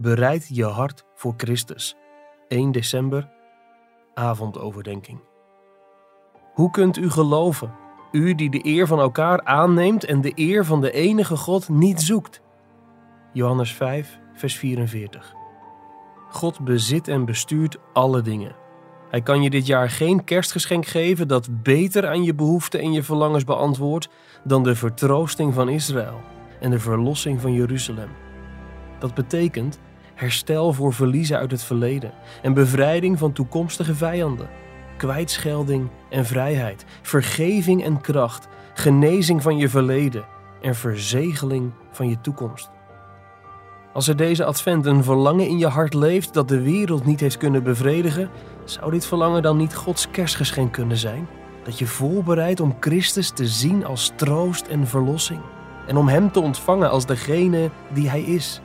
Bereid je hart voor Christus. 1 december, avondoverdenking. Hoe kunt u geloven, u die de eer van elkaar aanneemt en de eer van de enige God niet zoekt? Johannes 5, vers 44. God bezit en bestuurt alle dingen. Hij kan je dit jaar geen kerstgeschenk geven dat beter aan je behoeften en je verlangens beantwoordt dan de vertroosting van Israël en de verlossing van Jeruzalem. Dat betekent herstel voor verliezen uit het verleden en bevrijding van toekomstige vijanden, kwijtschelding en vrijheid, vergeving en kracht, genezing van je verleden en verzegeling van je toekomst. Als er deze advent een verlangen in je hart leeft dat de wereld niet heeft kunnen bevredigen, zou dit verlangen dan niet Gods kerstgeschenk kunnen zijn? Dat je voorbereidt om Christus te zien als troost en verlossing en om Hem te ontvangen als degene die Hij is.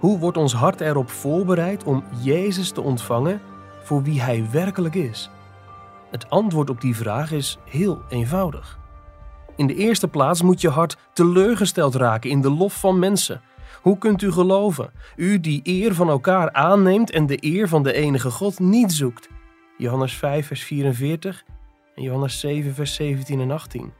Hoe wordt ons hart erop voorbereid om Jezus te ontvangen voor wie Hij werkelijk is? Het antwoord op die vraag is heel eenvoudig. In de eerste plaats moet je hart teleurgesteld raken in de lof van mensen. Hoe kunt u geloven, u die eer van elkaar aanneemt en de eer van de enige God niet zoekt? Johannes 5, vers 44 en Johannes 7, vers 17 en 18.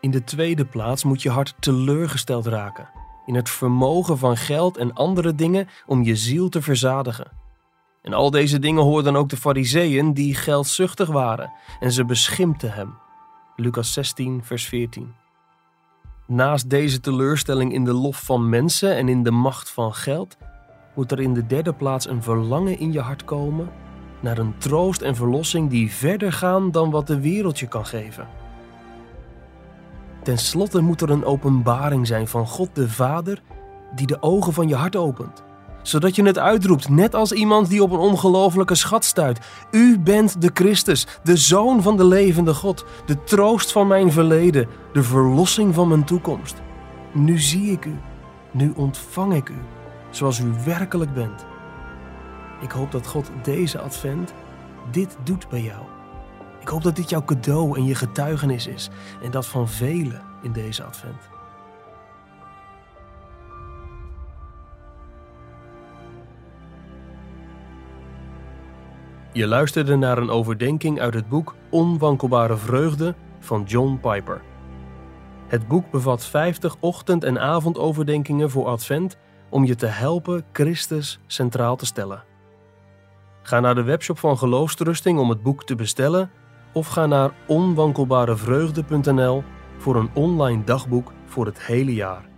In de tweede plaats moet je hart teleurgesteld raken in het vermogen van geld en andere dingen om je ziel te verzadigen. En al deze dingen hoorden ook de fariseeën die geldzuchtig waren en ze beschimpten hem. Lucas 16, vers 14. Naast deze teleurstelling in de lof van mensen en in de macht van geld, moet er in de derde plaats een verlangen in je hart komen naar een troost en verlossing die verder gaan dan wat de wereld je kan geven. Ten slotte moet er een openbaring zijn van God de Vader die de ogen van je hart opent, zodat je het uitroept, net als iemand die op een ongelofelijke schat stuit. U bent de Christus, de Zoon van de levende God, de troost van mijn verleden, de verlossing van mijn toekomst. Nu zie ik u, nu ontvang ik u, zoals u werkelijk bent. Ik hoop dat God deze advent dit doet bij jou. Ik hoop dat dit jouw cadeau en je getuigenis is en dat van velen in deze advent. Je luisterde naar een overdenking uit het boek Onwankelbare Vreugde van John Piper. Het boek bevat 50 ochtend- en avondoverdenkingen voor Advent om je te helpen Christus centraal te stellen. Ga naar de webshop van Geloofsterusting om het boek te bestellen of ga naar onwankelbarevreugde.nl voor een online dagboek voor het hele jaar.